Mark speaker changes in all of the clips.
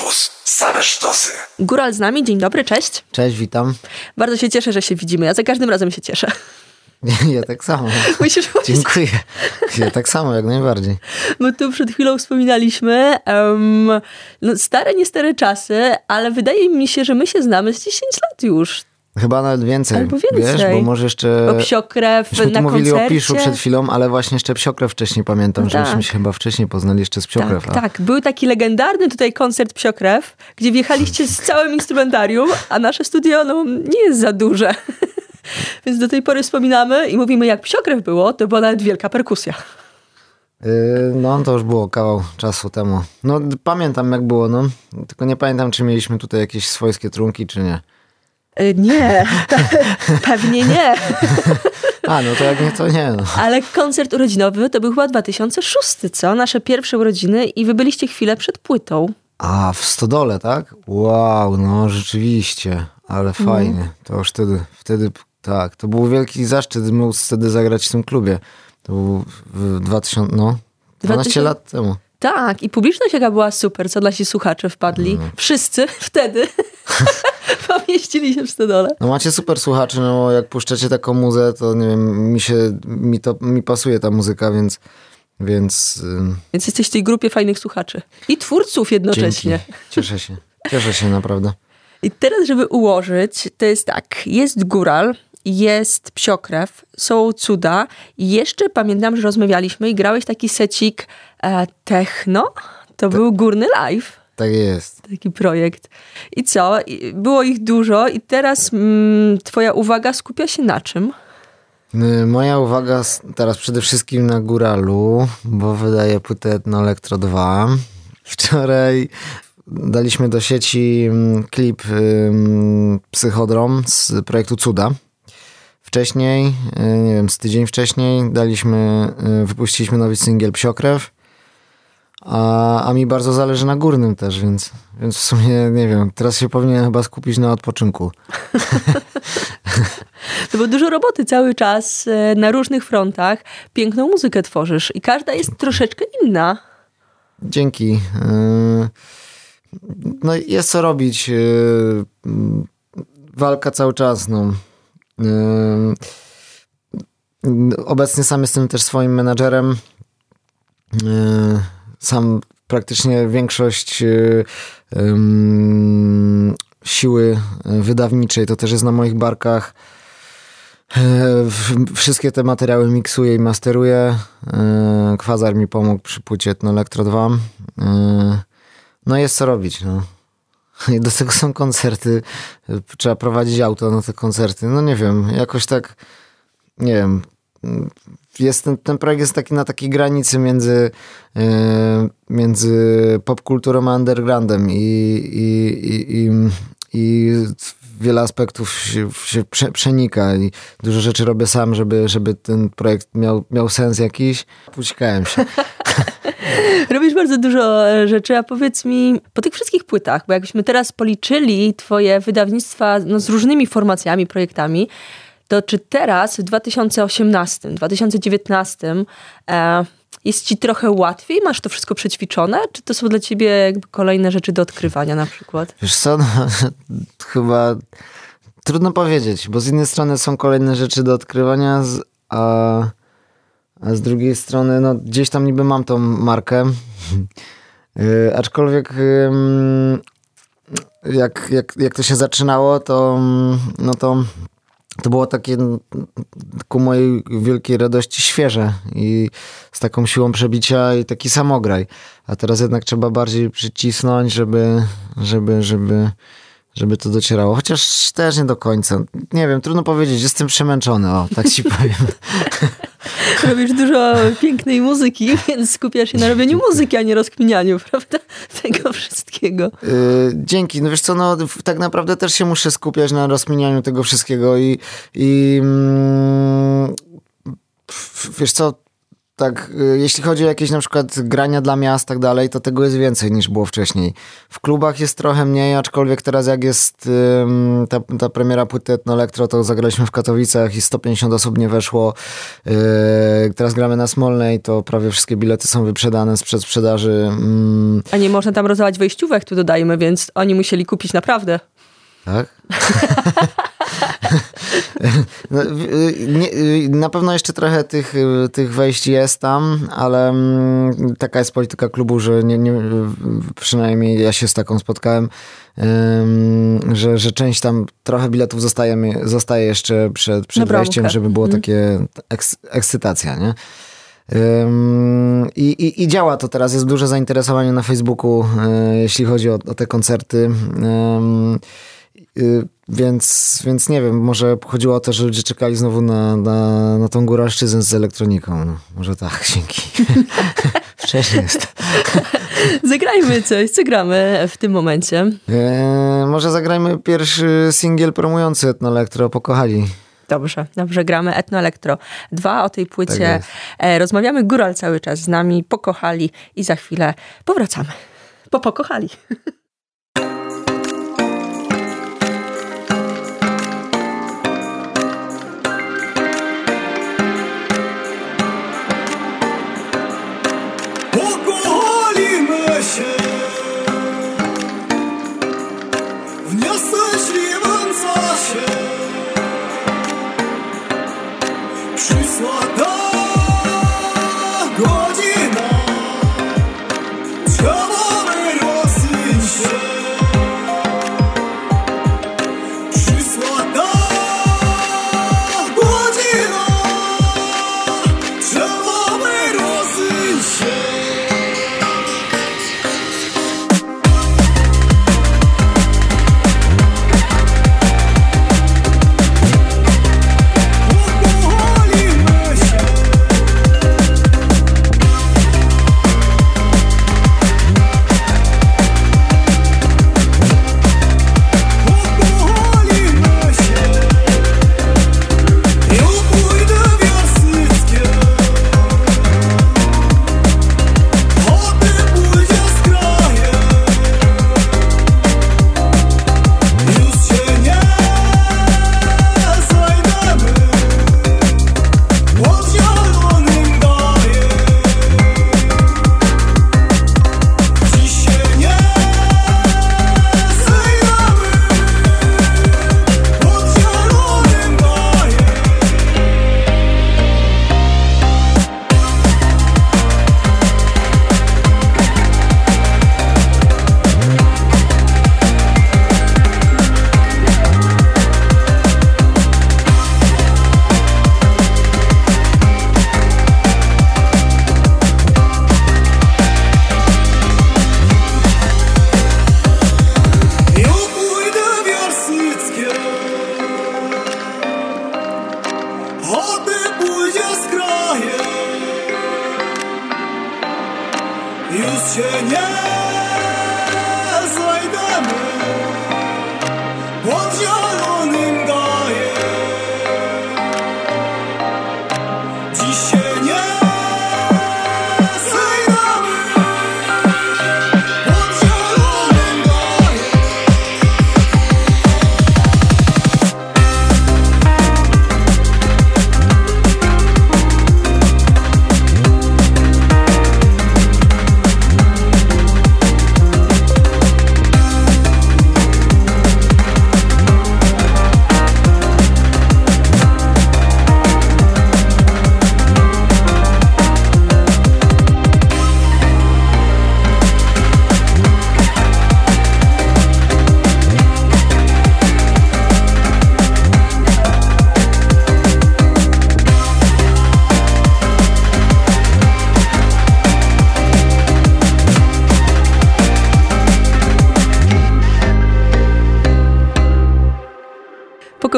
Speaker 1: Campus. Same sztosy.
Speaker 2: Góral z nami, dzień dobry, cześć.
Speaker 3: Cześć, witam.
Speaker 2: Bardzo się cieszę, że się widzimy. Ja za każdym razem się cieszę.
Speaker 3: Ja tak samo.
Speaker 2: Musisz powiedzieć,
Speaker 3: Dziękuję. Ja tak samo, jak najbardziej.
Speaker 2: bo tu przed chwilą wspominaliśmy um, no, stare, nie stare czasy, ale wydaje mi się, że my się znamy z 10 lat już.
Speaker 3: Chyba nawet więcej.
Speaker 2: Albo więcej.
Speaker 3: Wiesz, bo może jeszcze...
Speaker 2: Bo psiokrew na
Speaker 3: mówili
Speaker 2: koncercie.
Speaker 3: o Piszu przed chwilą, ale właśnie jeszcze Psiokrew wcześniej pamiętam,
Speaker 2: No tak.
Speaker 3: się chyba wcześniej poznali jeszcze z Psiokrew.
Speaker 2: Tak, tak. Był taki legendarny tutaj koncert Psiokrew, gdzie wjechaliście z całym instrumentarium, a nasze studio no, nie jest za duże. Więc do tej pory wspominamy i mówimy, jak Psiokrew było, to była nawet wielka perkusja.
Speaker 3: Yy, no to już było kawał czasu temu. No pamiętam jak było, no. Tylko nie pamiętam, czy mieliśmy tutaj jakieś swojskie trunki, czy nie.
Speaker 2: Y, Nie, pewnie nie.
Speaker 3: A, no to jak nie, to nie. No.
Speaker 2: Ale koncert urodzinowy to był chyba 2006, co? Nasze pierwsze urodziny i wy byliście chwilę przed płytą.
Speaker 3: A, w Stodole, tak? Wow, no rzeczywiście. Ale fajnie. To już wtedy, wtedy, tak. To był wielki zaszczyt móc wtedy zagrać w tym klubie. To był w 2000, no, 12
Speaker 2: 2000
Speaker 3: lat temu.
Speaker 2: Tak, i publiczność jaka była super, co nasi słuchacze wpadli. Wszyscy wtedy pomieścili się w stodole.
Speaker 3: No macie super słuchaczy, no bo jak puszczacie taką muzę, to nie wiem, mi się, mi to, mi pasuje ta muzyka, więc, więc
Speaker 2: Więc jesteś w tej grupie fajnych słuchaczy. I twórców jednocześnie.
Speaker 3: dzięki. Cieszę się. Cieszę się naprawdę.
Speaker 2: I teraz, żeby ułożyć, to jest tak, jest góral, jest psiokrew, są cuda i jeszcze pamiętam, że rozmawialiśmy i grałeś taki secik e, techno. To był Górny Live.
Speaker 3: Tak jest.
Speaker 2: Taki projekt. I co? Było ich dużo i teraz mm, twoja uwaga skupia się na czym?
Speaker 3: Moja uwaga teraz przede wszystkim na Góralu, bo wydaje płytę Etno Elektro 2. Wczoraj daliśmy do sieci mm, klip Psychodrom z projektu Cuda. Wcześniej, y, nie wiem, z tydzień wcześniej daliśmy, y, wypuściliśmy nowy singiel Psiokrew. A, a mi bardzo zależy na górnym też, więc, więc w sumie nie wiem, teraz się powinienem chyba skupić na odpoczynku.
Speaker 2: No bo dużo roboty cały czas e, na różnych frontach. Piękną muzykę tworzysz i każda jest troszeczkę inna.
Speaker 3: Dzięki. No jest co robić. Walka cały czas. No. Yy, Obecnie sam jestem też swoim menadżerem. Yy, Sam praktycznie większość yy, siły wydawniczej to też jest na moich barkach. Wszystkie te materiały miksuję i masteruję. Kwazar mi pomógł przy płycie Elektro 2. E, No jest co robić. No. Do tego są koncerty. Trzeba prowadzić auto na te koncerty. No nie wiem, jakoś tak, nie wiem. Jest ten, ten projekt jest taki na takiej granicy między, e, między popkulturą a undergroundem i, i, i, i, i wiele aspektów się, się prze, przenika i dużo rzeczy robię sam, żeby, żeby ten projekt miał, miał sens jakiś. Pućkałem się.
Speaker 2: Robisz bardzo dużo e, rzeczy, a powiedz mi, po tych wszystkich płytach, bo jakbyśmy teraz policzyli twoje wydawnictwa no, z różnymi formacjami, projektami, to czy teraz w 2018, 2019 e, jest ci trochę łatwiej? Masz to wszystko przećwiczone? Czy to są dla ciebie jakby kolejne rzeczy do odkrywania na przykład?
Speaker 3: Wiesz co, no, chyba trudno powiedzieć, bo z jednej strony są kolejne rzeczy do odkrywania, a, a z drugiej strony no, gdzieś tam niby mam tą markę. Yy, aczkolwiek ym, jak, jak, jak to się zaczynało, to, no to to było takie ku mojej wielkiej radości świeże i z taką siłą przebicia i taki samograj. A teraz jednak trzeba bardziej przycisnąć, żeby, żeby, żeby, żeby to docierało. Chociaż też nie do końca. Nie wiem, trudno powiedzieć, jestem przemęczony, o, tak ci powiem.
Speaker 2: Robisz dużo pięknej muzyki, więc skupiasz się na robieniu muzyki, a nie rozkminianiu, prawda? Tego wszystkiego.
Speaker 3: Yy, dzięki. No wiesz co, no tak naprawdę też się muszę skupiać na rozkminianiu tego wszystkiego i, i mm, wiesz co, tak, y, jeśli chodzi o jakieś na przykład grania dla miast, tak dalej, to tego jest więcej niż było wcześniej. W klubach jest trochę mniej, aczkolwiek teraz jak jest ta, ta premiera płyty Etno Elektro, to zagraliśmy w Katowicach i 150 osób nie weszło. Y, teraz gramy na Smolnej, to prawie wszystkie bilety są wyprzedane z przedsprzedaży. Mm.
Speaker 4: A nie można tam rozdawać wejściówek, tu dodajmy, więc oni musieli kupić naprawdę.
Speaker 3: Tak? No, nie, na pewno jeszcze trochę tych, tych wejść jest tam, ale mm, taka jest polityka klubu, że nie, nie, przynajmniej ja się z taką spotkałem, że, że część tam trochę biletów zostaje, zostaje jeszcze przed, przed wejściem, żeby było mhm. takie eks, ekscytacja, nie? I, i, I, działa to teraz, jest duże zainteresowanie na Facebooku, jeśli chodzi o, o te koncerty. Więc, więc nie wiem, może chodziło o to, że ludzie czekali znowu na, na, na tą góralszczyznę z elektroniką. No, może tak, dzięki. Wcześniej jest.
Speaker 4: Zagrajmy coś. Co gramy w tym momencie?
Speaker 3: E, może zagrajmy pierwszy singiel promujący Etno Elektro, Pokochali.
Speaker 4: Dobrze, dobrze, gramy Etno Elektro. Dwa o tej płycie. Tak Rozmawiamy, Góral cały czas z nami, pokochali i za chwilę powracamy. Po pokochali.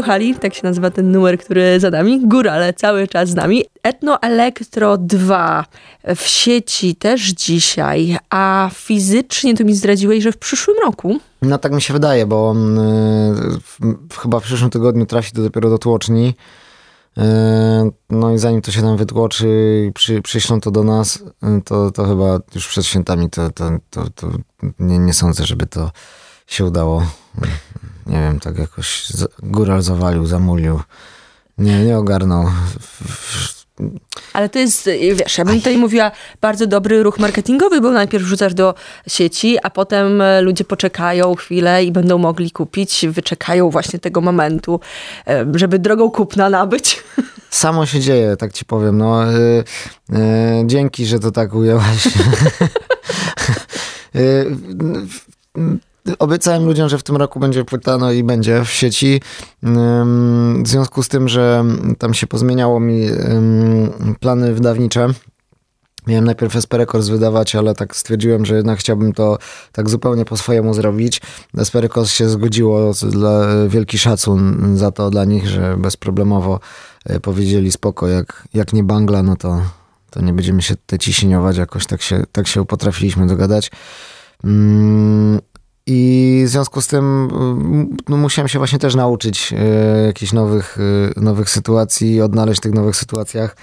Speaker 4: Kochali, tak się nazywa ten numer, który za nami. Górale cały czas z nami. Etno Elektro 2 w sieci też dzisiaj, a fizycznie to mi zdradziłeś, że w przyszłym roku.
Speaker 3: No tak mi się wydaje, bo on y, chyba w przyszłym tygodniu trafi do, dopiero do tłoczni. No i zanim to się nam wytłoczy i przy, przyślą to do nas, to, to chyba już przed świętami to, to, to, to nie, nie sądzę, żeby to się udało. Nie wiem, tak jakoś góral zawalił, zamulił. Nie, nie ogarnął.
Speaker 2: Ale to jest, wiesz, ja bym tutaj mówiła, bardzo dobry ruch marketingowy, bo najpierw wrzucasz do sieci, a potem e, ludzie poczekają chwilę i będą mogli kupić, wyczekają właśnie tego momentu, e, żeby drogą kupna nabyć.
Speaker 3: Samo się dzieje, tak ci powiem. No, yy, yy, dzięki, że to tak ujęłaś. yy, Obiecałem ludziom, że w tym roku będzie płyta, no i będzie w sieci. W związku z tym, że tam się pozmieniało mi plany wydawnicze. Miałem najpierw SP Records wydawać, ale tak stwierdziłem, że jednak chciałbym to tak zupełnie po swojemu zrobić. SP Records się zgodziło, dla, wielki szacun za to dla nich, że bezproblemowo e, powiedzieli spoko, jak, jak nie bangla, no to, to nie będziemy się tutaj ciśnieniować, jakoś tak się, tak się potrafiliśmy dogadać. Mm, i w związku z tym no, musiałem się właśnie też nauczyć e, jakichś nowych, e, nowych sytuacji, odnaleźć w tych nowych sytuacjach.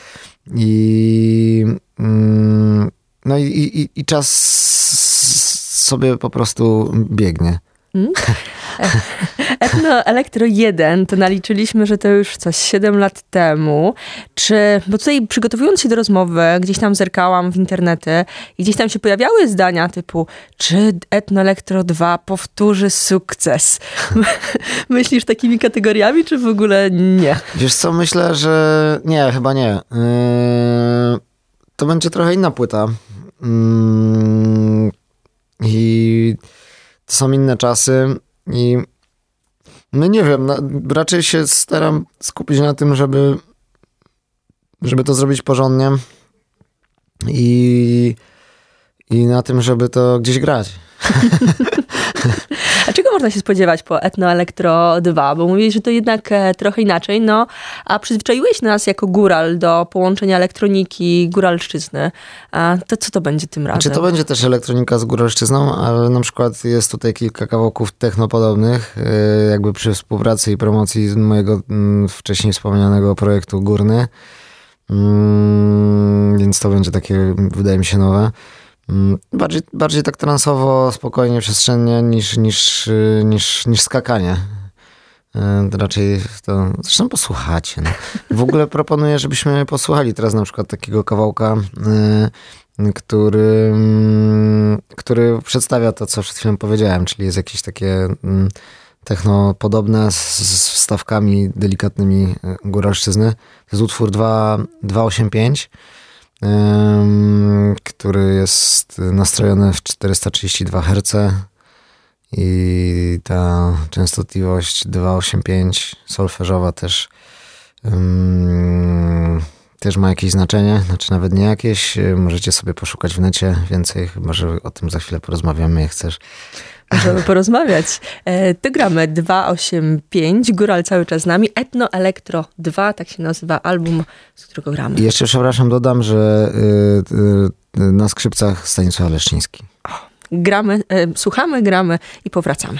Speaker 3: I, mm, no i, i, i czas sobie po prostu biegnie. Mm.
Speaker 2: Etno Elektro 1 to naliczyliśmy, że to już coś 7 lat temu. Czy, bo tutaj przygotowując się do rozmowy, gdzieś tam zerkałam w internety i gdzieś tam się pojawiały zdania typu, czy Etno Elektro 2 powtórzy sukces? Myślisz takimi kategoriami, czy w ogóle nie?
Speaker 3: Wiesz co, myślę, że nie, chyba nie. Yy, to będzie trochę inna płyta. Yy, I to są inne czasy i no nie wiem, no, raczej się staram skupić na tym, żeby żeby to zrobić porządnie i, i na tym, żeby to gdzieś grać.
Speaker 2: A czego można się spodziewać po Etno Elektro 2? Bo mówisz, że to jednak e, trochę inaczej, no a przyzwyczaiłeś nas jako góral do połączenia elektroniki góralszczyzny. A to co to będzie tym razem?
Speaker 3: Czy to będzie też elektronika z góralszczyzną, ale na przykład jest tutaj kilka kawałków technopodobnych, e, jakby przy współpracy i promocji mojego mm, wcześniej wspomnianego projektu Górny. Mm, więc to będzie takie, wydaje mi się, nowe. Mm, bardziej, bardziej tak transowo, spokojnie, przestrzennie niż, niż, niż, niż skakanie. E, raczej to. Zresztą posłuchacie. No. W ogóle proponuję, żebyśmy posłuchali teraz na przykład takiego kawałka, e, który, mm, który przedstawia to, co przed chwilą powiedziałem, czyli jest jakieś takie mm, techno podobne z, z wstawkami delikatnymi góralszczyzny. To jest utwór 2, 285 który jest nastrojony w 432 Hz i ta częstotliwość 285 solfeżowa też też ma jakieś znaczenie, znaczy nawet nie jakieś. Możecie sobie poszukać w necie więcej, chyba że o tym za chwilę porozmawiamy, jak chcesz.
Speaker 2: Możemy porozmawiać. E, to gramy 285, Góral cały czas z nami, Etno Elektro 2, tak się nazywa album, z którego gramy.
Speaker 3: I jeszcze, przepraszam, dodam, że y, y, na skrzypcach Stanisław Leszczyński.
Speaker 2: Gramy, y, słuchamy, gramy i powracamy.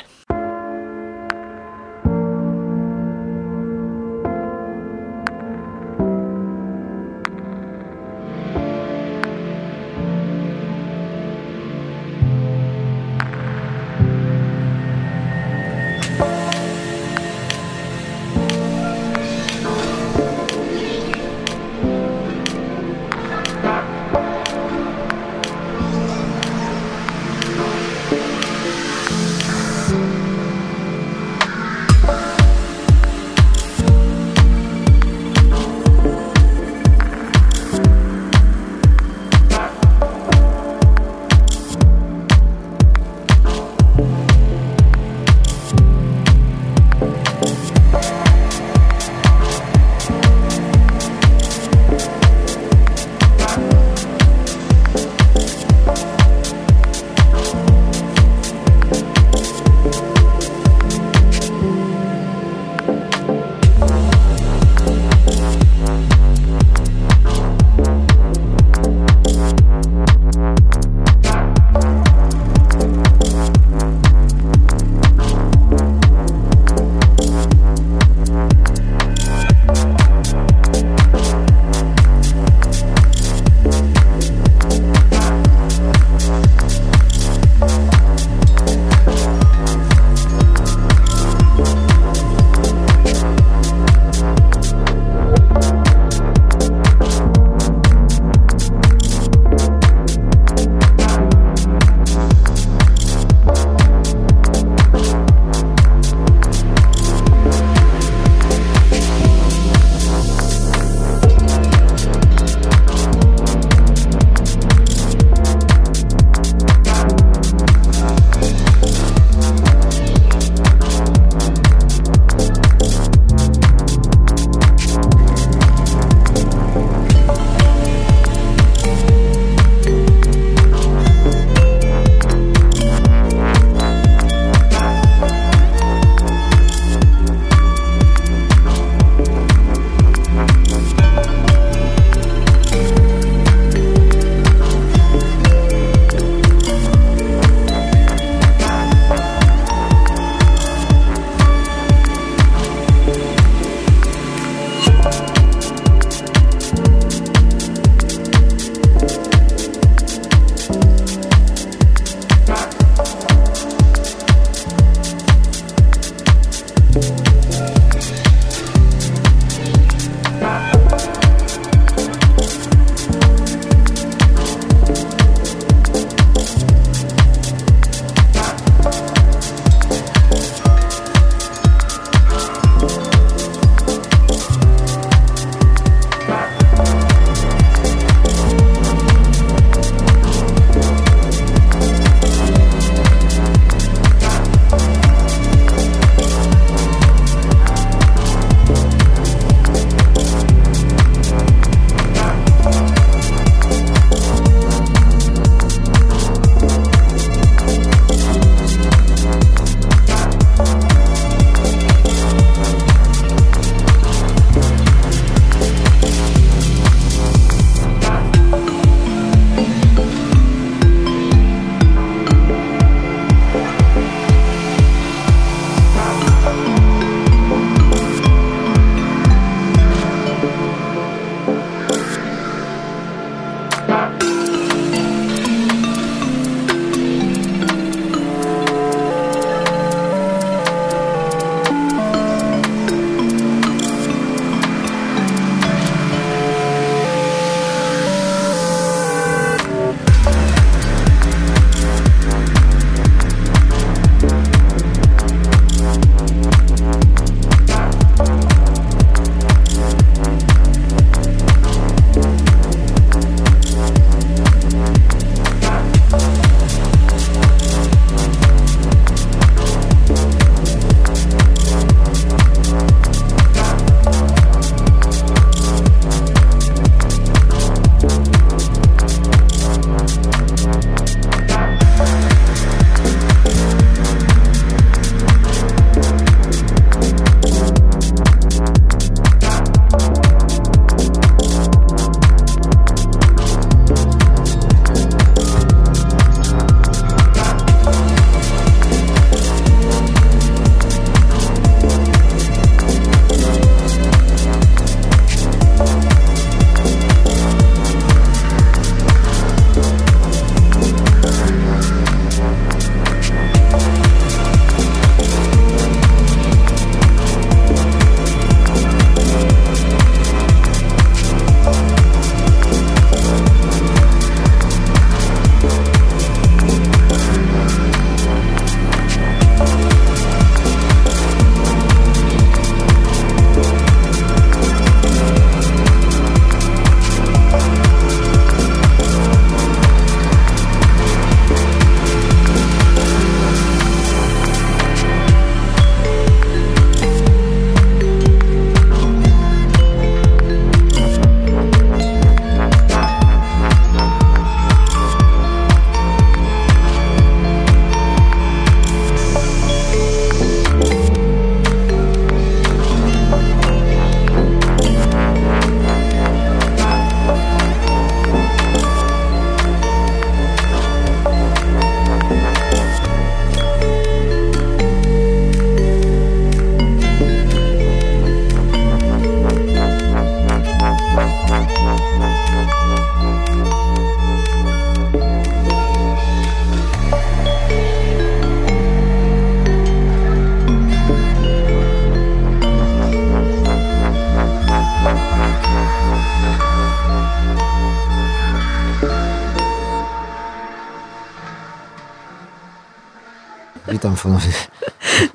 Speaker 3: Witam ponownie.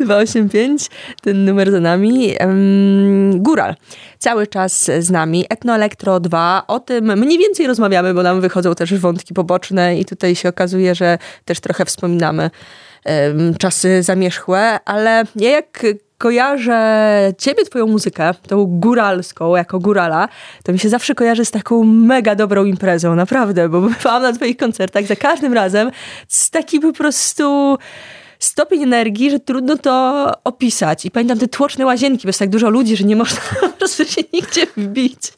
Speaker 2: 285, ten numer za nami. Góral, cały czas z nami. Etno Elektro 2, o tym mniej więcej rozmawiamy, bo nam wychodzą też wątki poboczne i tutaj się okazuje, że też trochę wspominamy czasy zamierzchłe, ale ja jak kojarzę ciebie, twoją muzykę, tą góralską, jako górala, to mi się zawsze kojarzy z taką mega dobrą imprezą, naprawdę, bo byłam na twoich koncertach za każdym razem z taki po prostu stopień energii, że trudno to opisać. I pamiętam te tłoczne łazienki, bo jest tak dużo ludzi, że nie można po prostu się nigdzie wbić.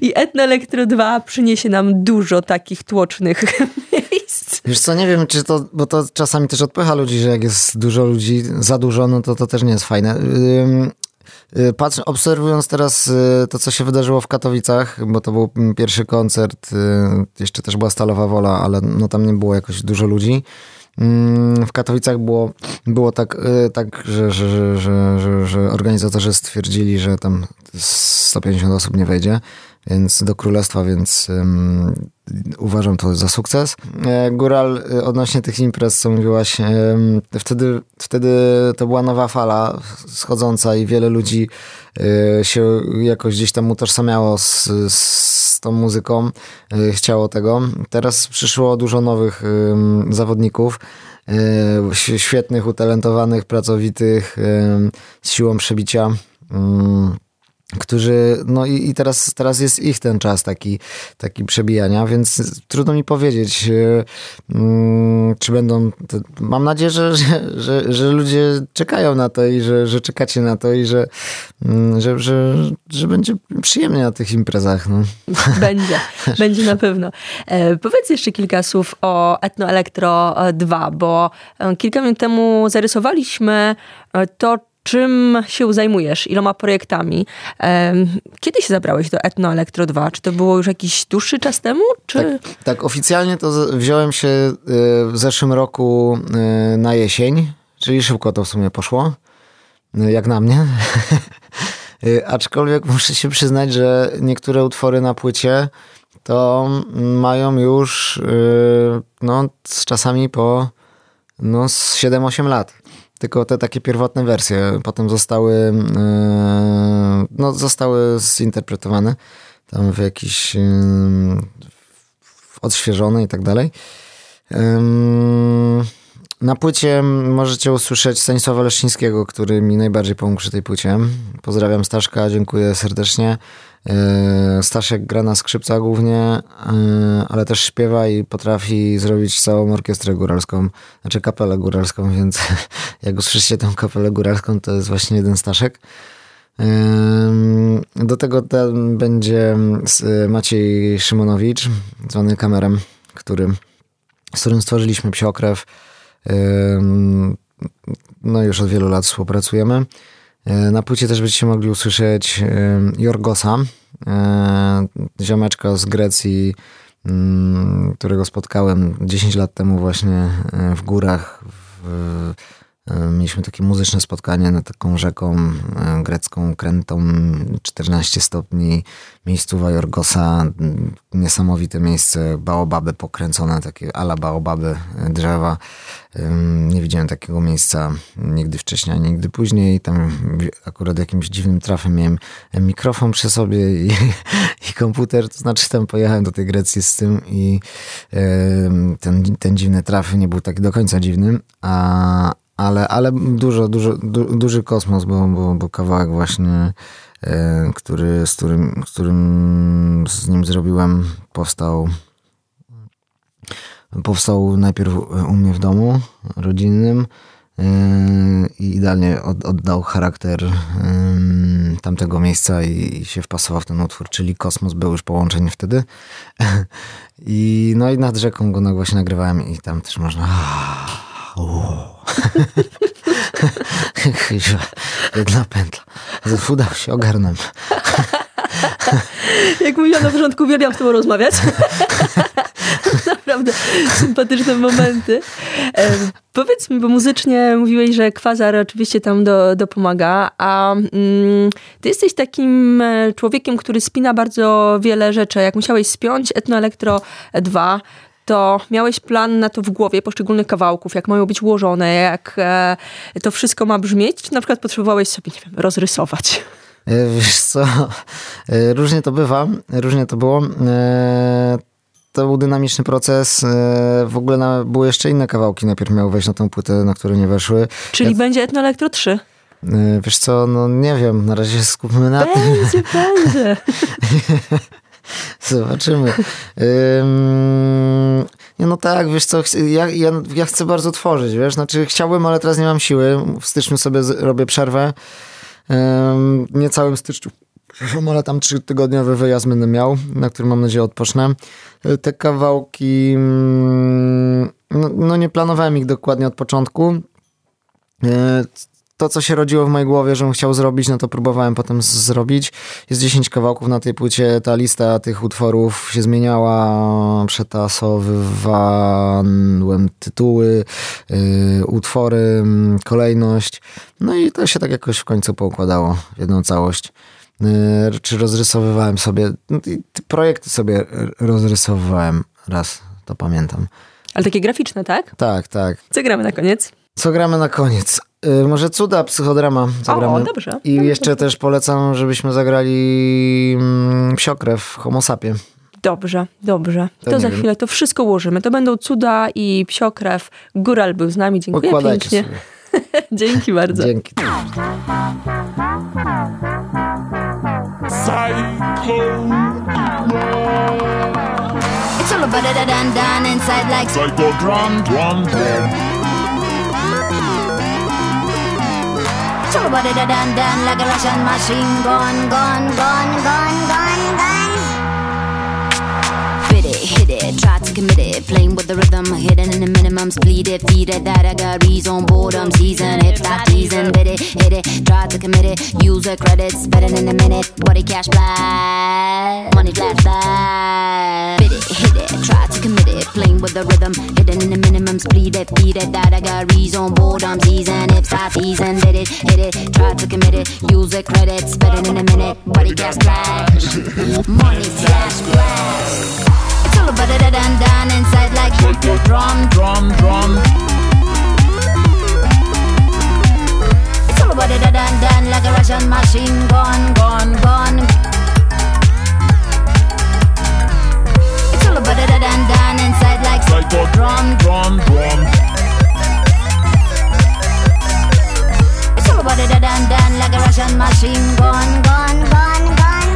Speaker 2: I Etno Elektro 2 przyniesie nam dużo takich tłocznych miejsc.
Speaker 3: Wiesz co, nie wiem, czy to, bo to czasami też odpycha ludzi, że jak jest dużo ludzi, za dużo, no to to też nie jest fajne. Y, patrz, obserwując teraz y, to, co się wydarzyło w Katowicach, bo to był pierwszy koncert, y, jeszcze też była Stalowa Wola, ale no tam nie było jakoś dużo ludzi. Mm, w Katowicach było, było tak, tak że, że, że, że, że organizatorzy stwierdzili, że tam 150 osób nie wejdzie więc do królestwa, więc um, uważam to za sukces. E, Góral e, odnośnie tych imprez, co mówiłaś, wtedy, wtedy to była nowa fala schodząca i wiele ludzi e, się jakoś gdzieś tam utożsamiało z, z tą muzyką, chciało tego. Teraz przyszło dużo nowych zawodników, świetnych, utalentowanych, pracowitych, z siłą przebicia. Którzy, no i, i, teraz, teraz jest ich ten czas taki, taki przebijania, więc trudno mi powiedzieć, e, mm, czy będą, te, mam nadzieję, że, że, że, że, ludzie czekają na to i że, że czekacie na to i że, mm, że, że, że będzie przyjemnie na tych imprezach. No.
Speaker 2: Będzie, będzie na pewno. E, powiedz jeszcze kilka słów o Etno Elektro 2, bo e, kilka minut temu zarysowaliśmy e, to, czym się zajmujesz, iloma projektami. Kiedy się zabrałeś do Etno Elektro 2? Czy to było już jakiś dłuższy czas temu? Czy...
Speaker 3: Tak, tak, oficjalnie to wziąłem się y, w zeszłym roku y, na jesień, czyli szybko to w sumie poszło, y, jak na mnie. Aczkolwiek muszę się przyznać, że niektóre utwory na płycie to mają już no, z czasami po no, 7-8 lat tylko te takie pierwotne wersje potem zostały, e, no, zostały zinterpretowane tam w jakiś e, odświeżone i tak dalej. Na płycie możecie usłyszeć Stanisława Leszczyńskiego, który mi najbardziej pomógł przy tej płycie. Pozdrawiam Staszka, dziękuję serdecznie. E, Staszek gra na skrzypcach głównie, e, ale też śpiewa i potrafi zrobić całą orkiestrę góralską, znaczy kapelę góralską, więc jak usłyszycie tę kapelę góralską, to jest właśnie jeden Staszek. E, do tego będzie Maciej Szymonowicz, zwany kamerem, który, z którym stworzyliśmy Psiokrew. No już od wielu lat współpracujemy. E, na płycie też będziecie mogli usłyszeć e, Jorgosa, e, ziomeczka z Grecji, którego spotkałem 10 lat temu właśnie w górach w E, mieliśmy takie muzyczne spotkanie nad taką rzeką e, grecką, krętą 14 stopni, miejscowa Jorgosa, niesamowite miejsce, baobaby pokręcone, takie ala baobaby e, drzewa. Nie widziałem takiego miejsca nigdy wcześniej, nigdy później. Tam akurat jakimś dziwnym trafem miałem mikrofon przy sobie i, i komputer, to znaczy tam pojechałem do tej Grecji z tym i ten, ten dziwny traf nie był tak do końca dziwny, a, ale, ale dużo, dużo, du, duży kosmos, bo, bo, bo kawałek właśnie, e, który, z, którym, którym z nim zrobiłem, powstał powstał najpierw u mnie w domu rodzinnym e, i idealnie od, oddał charakter e, tamtego miejsca i, i, się wpasował w ten utwór, czyli kosmos był już połączenie wtedy. I no i nad rzeką go właśnie nagrywałem i tam też można Jedna pętla. Udało się, ogarnąłem.
Speaker 2: Jak mówiłam na początku, uwielbiam z tobą rozmawiać. Naprawdę sympatyczne momenty. E, powiedz mi, bo muzycznie mówiłeś, że kwazar oczywiście tam do, dopomaga, a mm, ty jesteś takim e, człowiekiem, który spina bardzo wiele rzeczy. Jak musiałeś spiąć Etno Elektro 2, to miałeś plan na to w głowie poszczególnych kawałków, jak mają być ułożone, jak e, to wszystko ma brzmieć, czy na przykład potrzebowałeś sobie, nie wiem, rozrysować?
Speaker 5: E, wiesz co, e, różnie to bywa, różnie to było. E, to był dynamiczny proces. W ogóle na, były jeszcze inne kawałki. Najpierw miał wejść na tę płytę, na które nie weszły.
Speaker 2: Czyli ja... będzie Etno Elektro 3?
Speaker 5: Wiesz co, no nie wiem, na razie skupmy na
Speaker 2: będzie, tym. Będzie, będzie.
Speaker 5: Zobaczymy. nie, no tak, wiesz co, ja, ja, ja chcę bardzo tworzyć, wiesz, znaczy chciałbym, ale teraz nie mam siły. W styczniu sobie robię przerwę nie całym styczniu. Ale tam trzytygodniowy wyjazd będę miał, na którym mam nadzieję odpocznę. E, te kawałki, no, no nie planowałem ich dokładnie od początku. To, co się rodziło w mojej głowie, żebym chciał zrobić, no to próbowałem potem zrobić. Jest 10 kawałków na tej płycie. Ta lista tych utworów się zmieniała. Przetasowywałem tytuły, yy, utwory, kolejność. No i to się tak jakoś w końcu poukładało w jedną całość. Yy, czy rozrysowywałem sobie, no, projekty sobie rozrysowywałem raz, to pamiętam.
Speaker 2: Ale takie graficzne, tak?
Speaker 5: Tak, tak.
Speaker 2: Co gramy na koniec?
Speaker 5: Co gramy na koniec? Y, może cuda, psychodrama zagramy.
Speaker 2: O, dobrze.
Speaker 5: I jeszcze też polecam, żebyśmy zagrali mm, psiokrew, homo sapie.
Speaker 2: Dobrze, dobrze. To, to za wiem. chwilę to wszystko ułożymy. To będą cuda i psiokrew. Góral był z nami. Dziękuję
Speaker 5: Układajcie
Speaker 2: pięknie. Dzięki bardzo.
Speaker 5: Dzięki. It's all about it and done inside like Psycho drum, drum, drum. Show body da dan dan like a Russian machine gun, gun, gun, gun, gun, gun. Fit it, hit it, try to commit it. Playing with the rhythm, hidden in the minimum, split it, feed it. That I got reason, boredom, season, hip stop teasing. Bit it, hit it, try to commit it. User credits, better than a minute. Body cash fly, money flash fly. Fit it, hit it, try to commit it. Playing with the rhythm, hidden in the minimum, split it, it. That I got reason, boredom, season, hip stop teasing. Bit it, hit it, try to commit it. User credits, better than a minute. Body cash flash, money flash flash. It's all about it and down inside like drum, drum, drum. It's all about it and down like a Russian machine gun, gun, gun. It's all about it and down inside like drum, drum, drum. It's all about it and down like a Russian machine gun, gun, gun, gun.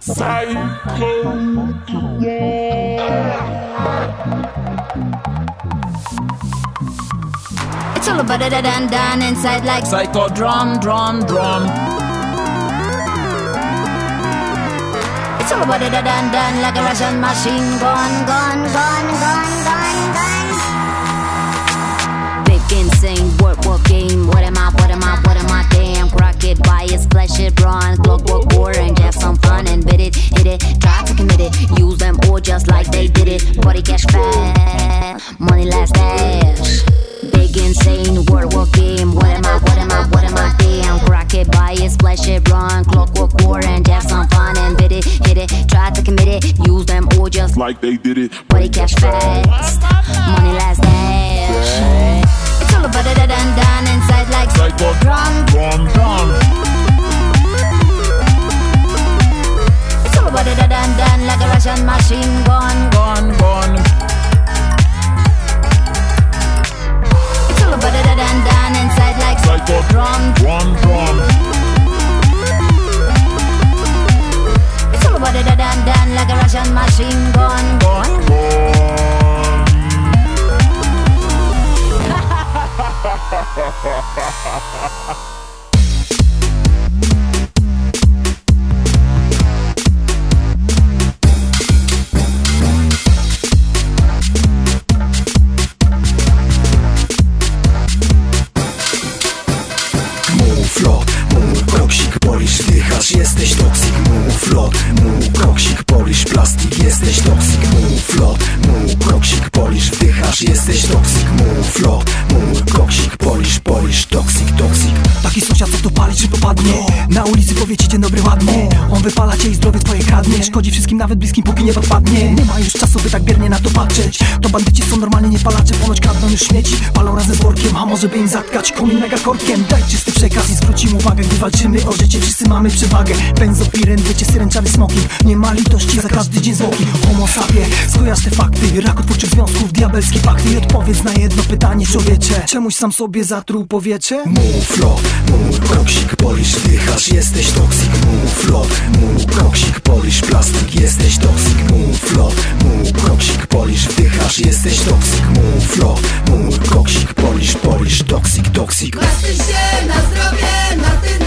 Speaker 5: Psycho. It's all about it and done inside like psycho drum, drum, drum. It's all about it and done like a Russian machine gun, gun, gun, gun, gun, gun. Big insane work, work game. What am I? What am I? What am I? Damn, rocket bias, flesh it, bronze, clockwork orange. Have some fun and bit it, hit it, try to commit it. Use them all just like they did it. Body cash fast, money last dash. Big insane work, work game. What am I? What am I? What am I? Damn, rocket bias, flesh it, run, clockwork orange. Have some fun and bit it, hit it, try to commit it. Use them all just like they did it. Body cash fast, money last dash all about it and down inside like drum, drum, drum. It's all about it and down like a Russian machine gun, gun, gun. All and down inside like Psycho drum, drum, drum. It's all about it and down like a Russian machine gun, gun, gun. jesteś toksik Move lot, move koksik, polisz plastik, jesteś toksik Move lot, move koksik, polisz, wdychasz
Speaker 1: Jesteś toksyk, mów, lot, mur Koksik, polisz, polisz, toksyk, toksyk
Speaker 6: Taki sąsiad co tu pali czy popadnie? Na ulicy powie ci dzień dobry ładnie wypala cię i zdrowie twoje kradnie. Szkodzi wszystkim nawet bliskim póki nie podpadnie. Nie ma już czasu by tak biernie na to patrzeć. To bandyci są normalnie nie palacze Ponoć kradną już śmieci. Palą razem z workiem A może by im zatkać komin mega korkiem Daj czysty przekaz i zwrócim uwagę Gdy walczymy o życie. Wszyscy mamy przewagę. Benzopiren, wiecie syręczany smoking Nie ma litości za każdy dzień zwłoki. Homo sapie, skojarz te fakty. Rakotwórczych związków, diabelskie pakty. I odpowiedz na jedno pytanie człowiecze. Czemuś sam sobie zatruł powietrze?
Speaker 1: Mów, lot, mur Koksik, polisz, wdychasz. Jesteś toksyk, mów, mur Koksik, polisz, plastik Jesteś toksyk, mów, lot, mur Koksik, polisz, wdychasz Jesteś toksyk, mów, lot, mur Koksik, polisz, polisz, toksyk, toksyk
Speaker 7: Patrzcie się na zdrowie, na tym,